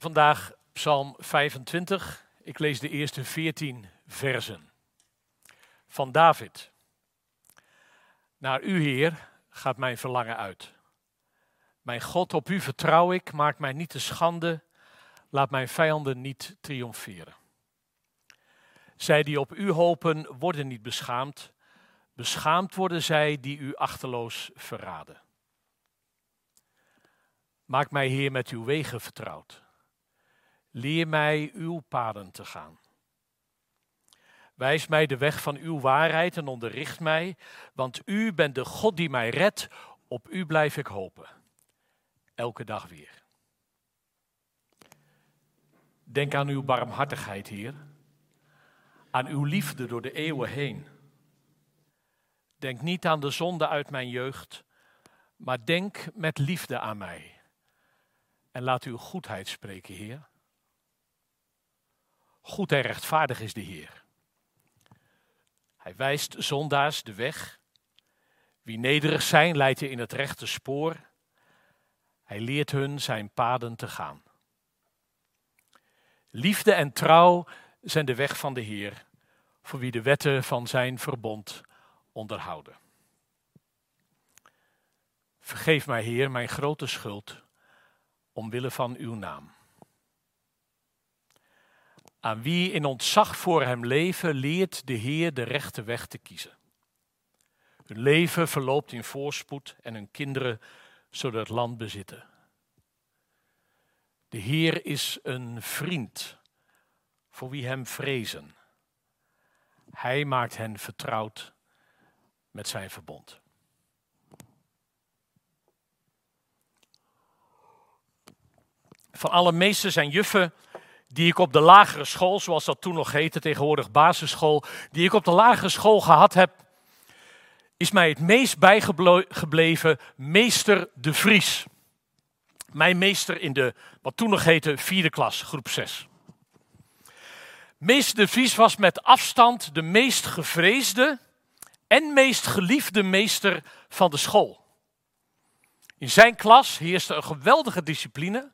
Vandaag Psalm 25. Ik lees de eerste 14 versen. Van David. Naar u, Heer, gaat mijn verlangen uit. Mijn God, op u vertrouw ik, maak mij niet te schande, laat mijn vijanden niet triomferen. Zij die op u hopen, worden niet beschaamd, beschaamd worden zij die u achterloos verraden. Maak mij, Heer, met uw wegen vertrouwd. Leer mij uw paden te gaan. Wijs mij de weg van uw waarheid en onderricht mij, want u bent de God die mij redt. Op u blijf ik hopen. Elke dag weer. Denk aan uw barmhartigheid, Heer. Aan uw liefde door de eeuwen heen. Denk niet aan de zonde uit mijn jeugd, maar denk met liefde aan mij. En laat uw goedheid spreken, Heer. Goed en rechtvaardig is de Heer. Hij wijst zondaars de weg. Wie nederig zijn, leidt hij in het rechte spoor. Hij leert hun zijn paden te gaan. Liefde en trouw zijn de weg van de Heer, voor wie de wetten van zijn verbond onderhouden. Vergeef mij, Heer, mijn grote schuld, omwille van uw naam. Aan wie in ontzag voor hem leven, leert de Heer de rechte weg te kiezen. Hun leven verloopt in voorspoed en hun kinderen zullen het land bezitten. De Heer is een vriend voor wie hem vrezen. Hij maakt hen vertrouwd met zijn verbond. Van alle meesters en juffen die ik op de lagere school, zoals dat toen nog heette, tegenwoordig basisschool, die ik op de lagere school gehad heb, is mij het meest bijgebleven meester De Vries. Mijn meester in de, wat toen nog heette, vierde klas, groep 6. Meester De Vries was met afstand de meest gevreesde en meest geliefde meester van de school. In zijn klas heerste een geweldige discipline.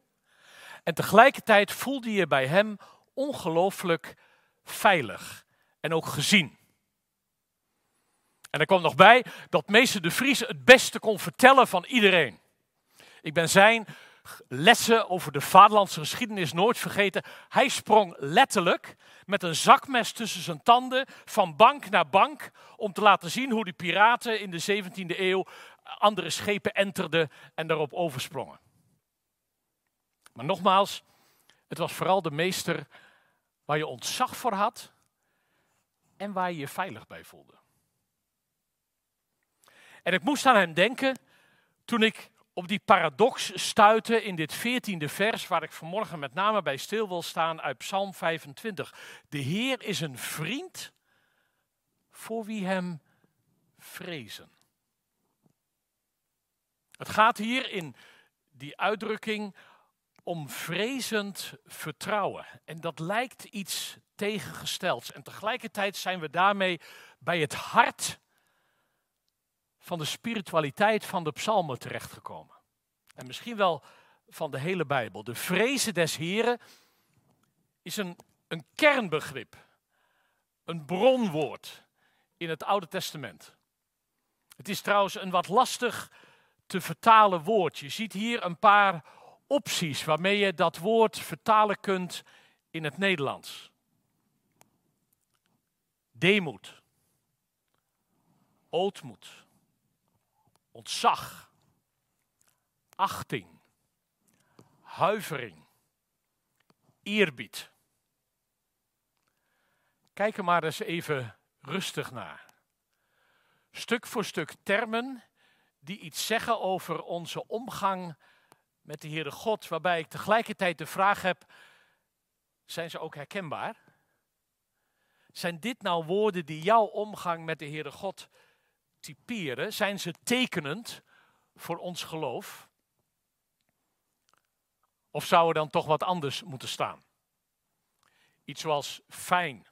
En tegelijkertijd voelde je bij hem ongelooflijk veilig en ook gezien. En er kwam nog bij dat meester De Vries het beste kon vertellen van iedereen. Ik ben zijn lessen over de vaderlandse geschiedenis nooit vergeten. Hij sprong letterlijk met een zakmes tussen zijn tanden van bank naar bank om te laten zien hoe die piraten in de 17e eeuw andere schepen enterden en daarop oversprongen. Maar nogmaals, het was vooral de meester waar je ontzag voor had en waar je je veilig bij voelde. En ik moest aan hem denken toen ik op die paradox stuitte in dit veertiende vers, waar ik vanmorgen met name bij stil wil staan uit Psalm 25. De Heer is een vriend voor wie hem vrezen. Het gaat hier in die uitdrukking om vrezend vertrouwen. En dat lijkt iets tegengestelds. En tegelijkertijd zijn we daarmee bij het hart van de spiritualiteit van de psalmen terechtgekomen. En misschien wel van de hele Bijbel. De vrezen des Heren is een, een kernbegrip, een bronwoord in het Oude Testament. Het is trouwens een wat lastig te vertalen woord. Je ziet hier een paar opties waarmee je dat woord vertalen kunt in het Nederlands. Demoed, ootmoed, ontzag, achting, huivering, eerbied. Kijk er maar eens even rustig naar. Stuk voor stuk termen die iets zeggen over onze omgang met de Heere God, waarbij ik tegelijkertijd de vraag heb, zijn ze ook herkenbaar? Zijn dit nou woorden die jouw omgang met de Heere God typeren? Zijn ze tekenend voor ons geloof? Of zou er dan toch wat anders moeten staan? Iets zoals fijn,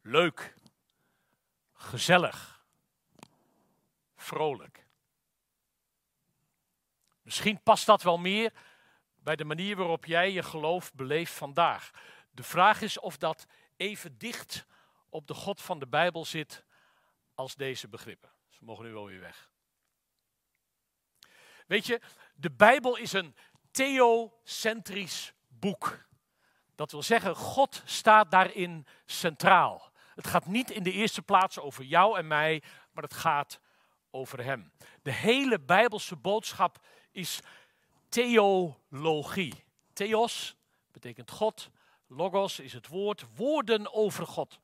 leuk, gezellig, vrolijk. Misschien past dat wel meer bij de manier waarop jij je geloof beleeft vandaag. De vraag is of dat even dicht op de God van de Bijbel zit als deze begrippen. Ze mogen nu wel weer weg. Weet je, de Bijbel is een theocentrisch boek. Dat wil zeggen, God staat daarin centraal. Het gaat niet in de eerste plaats over jou en mij, maar het gaat over Hem. De hele Bijbelse boodschap is theologie. Theos betekent God, logos is het woord, woorden over God.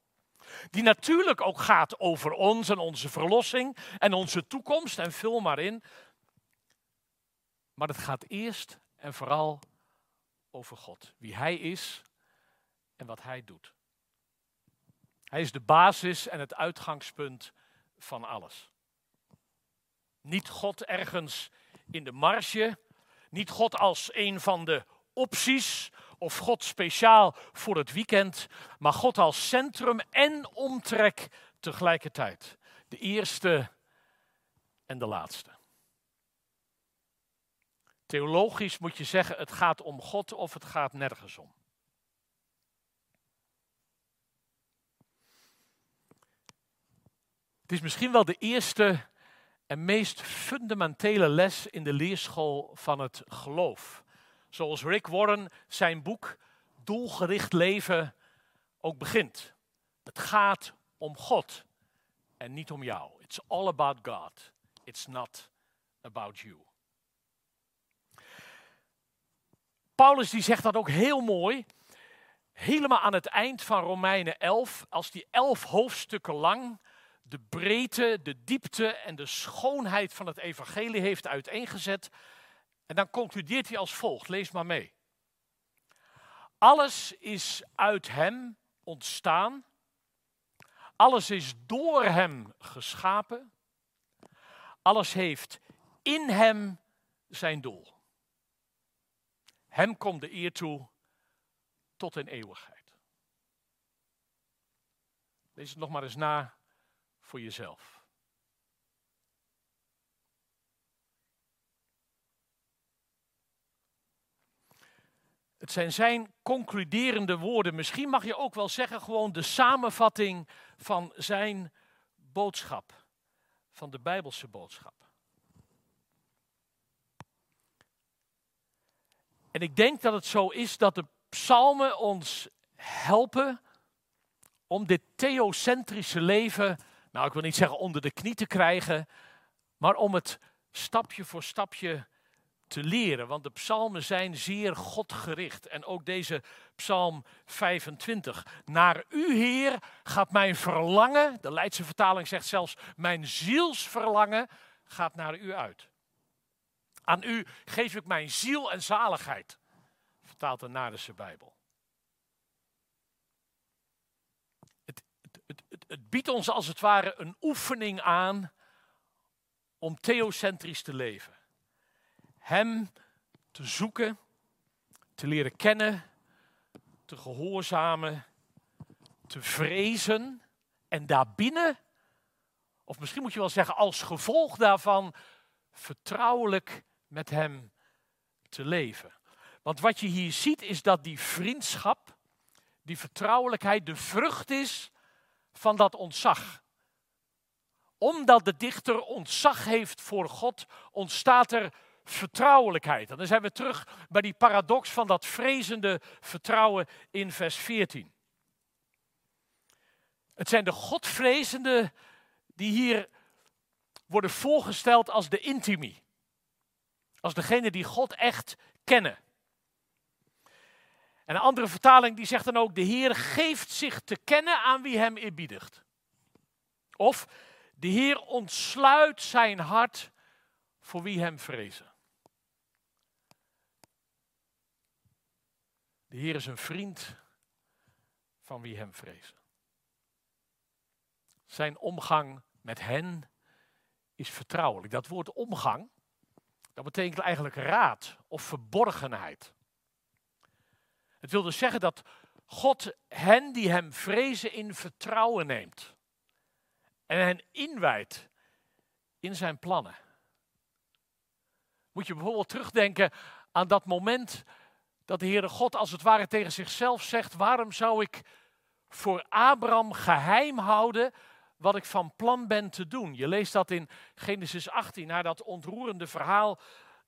Die natuurlijk ook gaat over ons en onze verlossing en onze toekomst en vul maar in. Maar het gaat eerst en vooral over God. Wie Hij is en wat Hij doet. Hij is de basis en het uitgangspunt van alles. Niet God ergens in de marge, niet God als een van de opties of God speciaal voor het weekend, maar God als centrum en omtrek tegelijkertijd. De eerste en de laatste. Theologisch moet je zeggen, het gaat om God of het gaat nergens om. Het is misschien wel de eerste en meest fundamentele les in de leerschool van het geloof. Zoals Rick Warren zijn boek Doelgericht leven ook begint. Het gaat om God en niet om jou. It's all about God. It's not about you. Paulus die zegt dat ook heel mooi. Helemaal aan het eind van Romeinen 11, als die elf hoofdstukken lang de breedte, de diepte en de schoonheid van het evangelie heeft uiteengezet. En dan concludeert hij als volgt, lees maar mee. Alles is uit hem ontstaan. Alles is door hem geschapen. Alles heeft in hem zijn doel. Hem komt de eer toe tot in eeuwigheid. Lees het nog maar eens na voor jezelf. Het zijn zijn concluderende woorden. Misschien mag je ook wel zeggen gewoon de samenvatting van zijn boodschap, van de Bijbelse boodschap. En ik denk dat het zo is dat de psalmen ons helpen om dit theocentrische leven nou ik wil niet zeggen onder de knie te krijgen, maar om het stapje voor stapje te leren. Want de psalmen zijn zeer godgericht. En ook deze psalm 25. Naar u, Heer, gaat mijn verlangen, de Leidse vertaling zegt zelfs, mijn zielsverlangen gaat naar u uit. Aan u geef ik mijn ziel en zaligheid, vertaalt de Nadense Bijbel. Het biedt ons als het ware een oefening aan om theocentrisch te leven. Hem te zoeken, te leren kennen, te gehoorzamen, te vrezen en daarbinnen, of misschien moet je wel zeggen als gevolg daarvan, vertrouwelijk met Hem te leven. Want wat je hier ziet is dat die vriendschap, die vertrouwelijkheid de vrucht is van dat ontzag. Omdat de dichter ontzag heeft voor God, ontstaat er vertrouwelijkheid. En dan zijn we terug bij die paradox van dat vrezende vertrouwen in vers 14. Het zijn de Godvrezenden die hier worden voorgesteld als de intimi. Als degene die God echt kennen. En een andere vertaling die zegt dan ook, de Heer geeft zich te kennen aan wie hem eerbiedigt. Of, de Heer ontsluit zijn hart voor wie hem vrezen. De Heer is een vriend van wie hem vrezen. Zijn omgang met hen is vertrouwelijk. Dat woord omgang, dat betekent eigenlijk raad of verborgenheid. Het wil dus zeggen dat God hen die hem vrezen in vertrouwen neemt. En hen inwijdt in zijn plannen. Moet je bijvoorbeeld terugdenken aan dat moment dat de Heere God als het ware tegen zichzelf zegt: Waarom zou ik voor Abraham geheim houden wat ik van plan ben te doen? Je leest dat in Genesis 18, naar dat ontroerende verhaal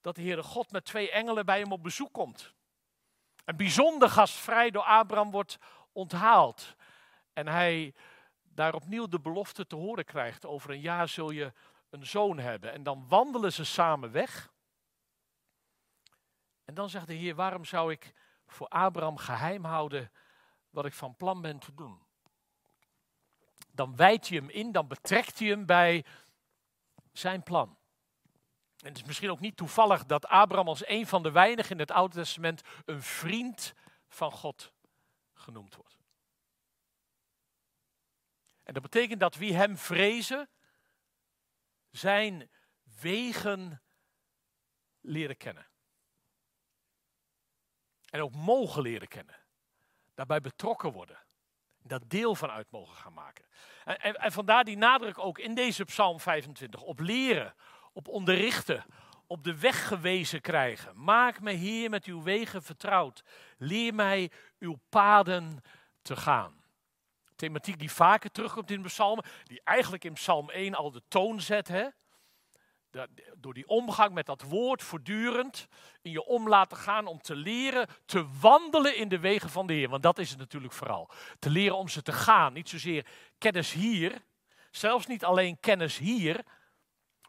dat de Heere God met twee engelen bij hem op bezoek komt. Een bijzonder gastvrij door Abraham wordt onthaald. En hij daar opnieuw de belofte te horen krijgt: over een jaar zul je een zoon hebben. En dan wandelen ze samen weg. En dan zegt de Heer: Waarom zou ik voor Abraham geheim houden wat ik van plan ben te doen? Dan wijdt hij hem in, dan betrekt hij hem bij zijn plan. En het is misschien ook niet toevallig dat Abraham als een van de weinigen in het Oude Testament een vriend van God genoemd wordt. En dat betekent dat wie hem vrezen, zijn wegen leren kennen. En ook mogen leren kennen. Daarbij betrokken worden. Dat deel van uit mogen gaan maken. En, en, en vandaar die nadruk ook in deze Psalm 25 op leren, op onderrichten, op de weg gewezen krijgen. Maak me hier met uw wegen vertrouwd. Leer mij uw paden te gaan thematiek die vaker terugkomt in de psalmen, die eigenlijk in psalm 1 al de toon zet. Hè? door die omgang met dat woord voortdurend in je om laten gaan om te leren te wandelen in de wegen van de Heer. Want dat is het natuurlijk vooral. Te leren om ze te gaan. Niet zozeer kennis hier, zelfs niet alleen kennis hier,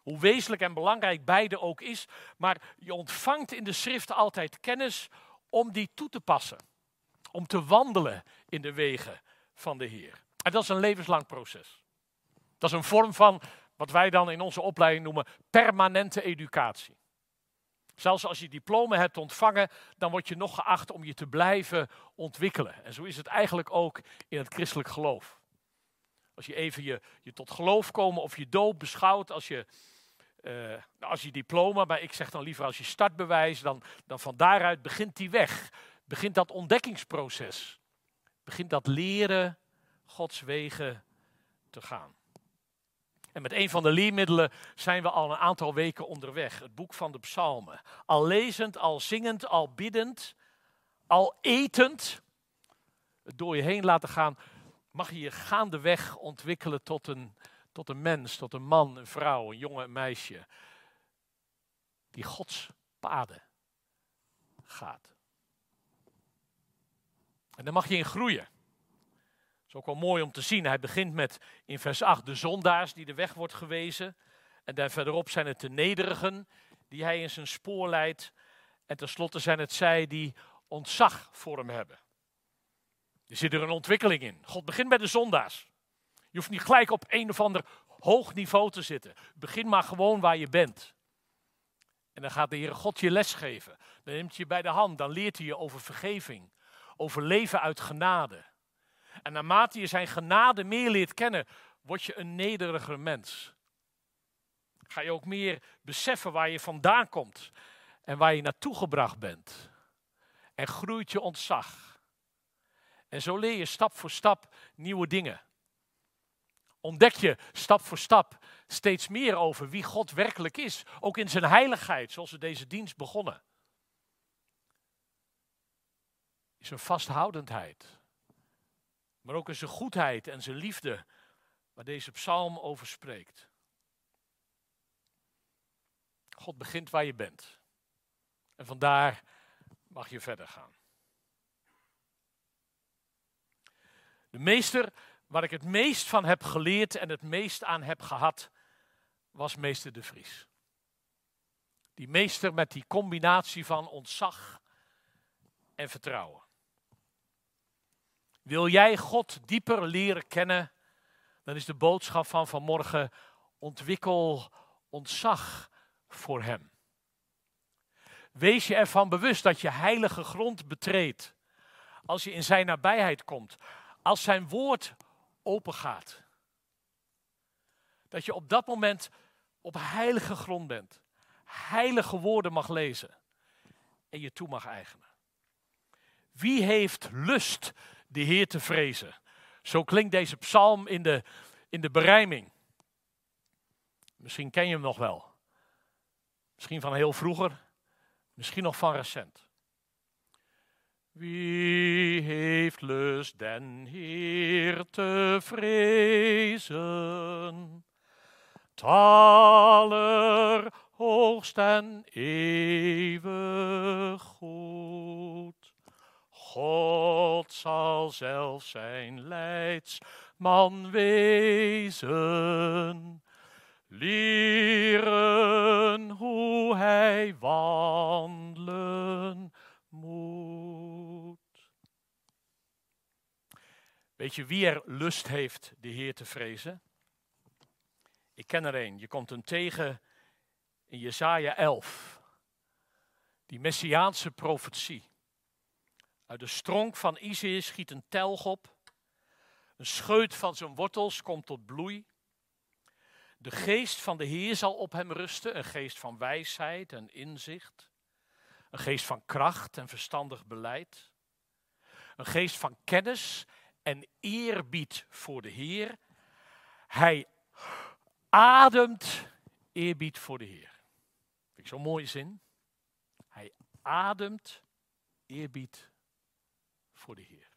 hoe wezenlijk en belangrijk beide ook is, maar je ontvangt in de schriften altijd kennis om die toe te passen. Om te wandelen in de wegen van de Heer. En dat is een levenslang proces. Dat is een vorm van wat wij dan in onze opleiding noemen permanente educatie. Zelfs als je diploma hebt ontvangen, dan word je nog geacht om je te blijven ontwikkelen. En zo is het eigenlijk ook in het christelijk geloof. Als je even je, tot geloof komen of je doop beschouwt als je, uh, als je diploma, maar ik zeg dan liever als je startbewijs, dan, dan van daaruit begint die weg. Begint dat ontdekkingsproces begint dat leren Gods wegen te gaan. En met een van de leermiddelen zijn we al een aantal weken onderweg. Het boek van de Psalmen. Al lezend, al zingend, al biddend, al etend. Het door je heen laten gaan. Mag je je gaandeweg ontwikkelen tot een, tot een mens, tot een man, een vrouw, een jongen, een meisje. Die Gods paden gaat. En daar mag je in groeien. Dat is ook wel mooi om te zien. Hij begint met in vers 8 de zondaars die de weg wordt gewezen. En daar verderop zijn het de nederigen die hij in zijn spoor leidt. En tenslotte zijn het zij die ontzag voor hem hebben. Er zit er een ontwikkeling in. God begint bij de zondaars. Je hoeft niet gelijk op een of ander hoog niveau te zitten. Begin maar gewoon waar je bent. En dan gaat de Heere God je les geven. Dan neemt je bij de hand. Dan leert hij je over vergeving over leven uit genade. En naarmate je zijn genade meer leert kennen, word je een nederiger mens. Ga je ook meer beseffen waar je vandaan komt en waar je naartoe gebracht bent. En groeit je ontzag. En zo leer je stap voor stap nieuwe dingen. Ontdek je stap voor stap steeds meer over wie God werkelijk is. Ook in zijn heiligheid, zoals we deze dienst begonnen. is een vasthoudendheid. Maar ook in zijn goedheid en zijn liefde, waar deze psalm over spreekt. God begint waar je bent. En vandaar mag je verder gaan. De meester waar ik het meest van heb geleerd en het meest aan heb gehad, was meester de Vries. Die meester met die combinatie van ontzag en vertrouwen. Wil jij God dieper leren kennen, dan is de boodschap van vanmorgen ontwikkel ontzag voor Hem. Wees je ervan bewust dat je heilige grond betreedt als je in Zijn nabijheid komt, als Zijn woord opengaat. Dat je op dat moment op heilige grond bent, heilige woorden mag lezen en je toe mag eigenen. Wie heeft lust de Heer te vrezen. Zo klinkt deze psalm in de, in de berijming. Misschien ken je hem nog wel. Misschien van heel vroeger. Misschien nog van recent. Wie lust den Heer te vrezen? Taler hoogst en eeuwig goed. God zal zelf zijn leidsman wezen, leren hoe hij wandelen moet. Weet je wie er lust heeft de Heer te vrezen? Ik ken er een. Je komt hem tegen in Jesaja 11. Die messiaanse profetie. Uit de stronk van Isaïe schiet een telg op. Een scheut van zijn wortels komt tot bloei. De geest van de Heer zal op hem rusten, een geest van wijsheid en inzicht. Een geest van kracht en verstandig beleid. Een geest van kennis en eerbied voor de Heer. Hij ademt eerbied voor de Heer. Vind ik zo'n mooie zin. Hij ademt eerbied voor de Heer.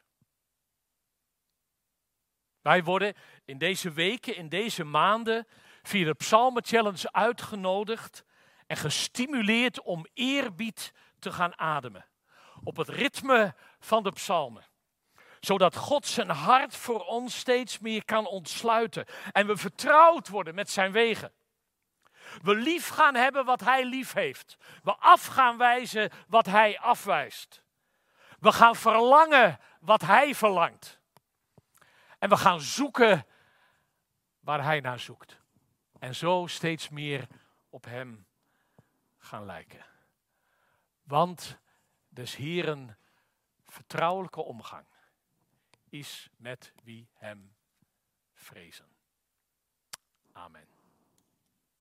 Wij worden in deze weken, in deze maanden, via de Psalmen Challenge uitgenodigd en gestimuleerd om eerbied te gaan ademen. Op het ritme van de psalmen. Zodat God zijn hart voor ons steeds meer kan ontsluiten. En we vertrouwd worden met zijn wegen. We lief gaan hebben wat hij lief heeft. We af gaan wijzen wat hij afwijst. We gaan verlangen wat hij verlangt. En we gaan zoeken waar hij naar zoekt. En zo steeds meer op hem gaan lijken. Want des Heren vertrouwelijke omgang is met wie hem vrezen.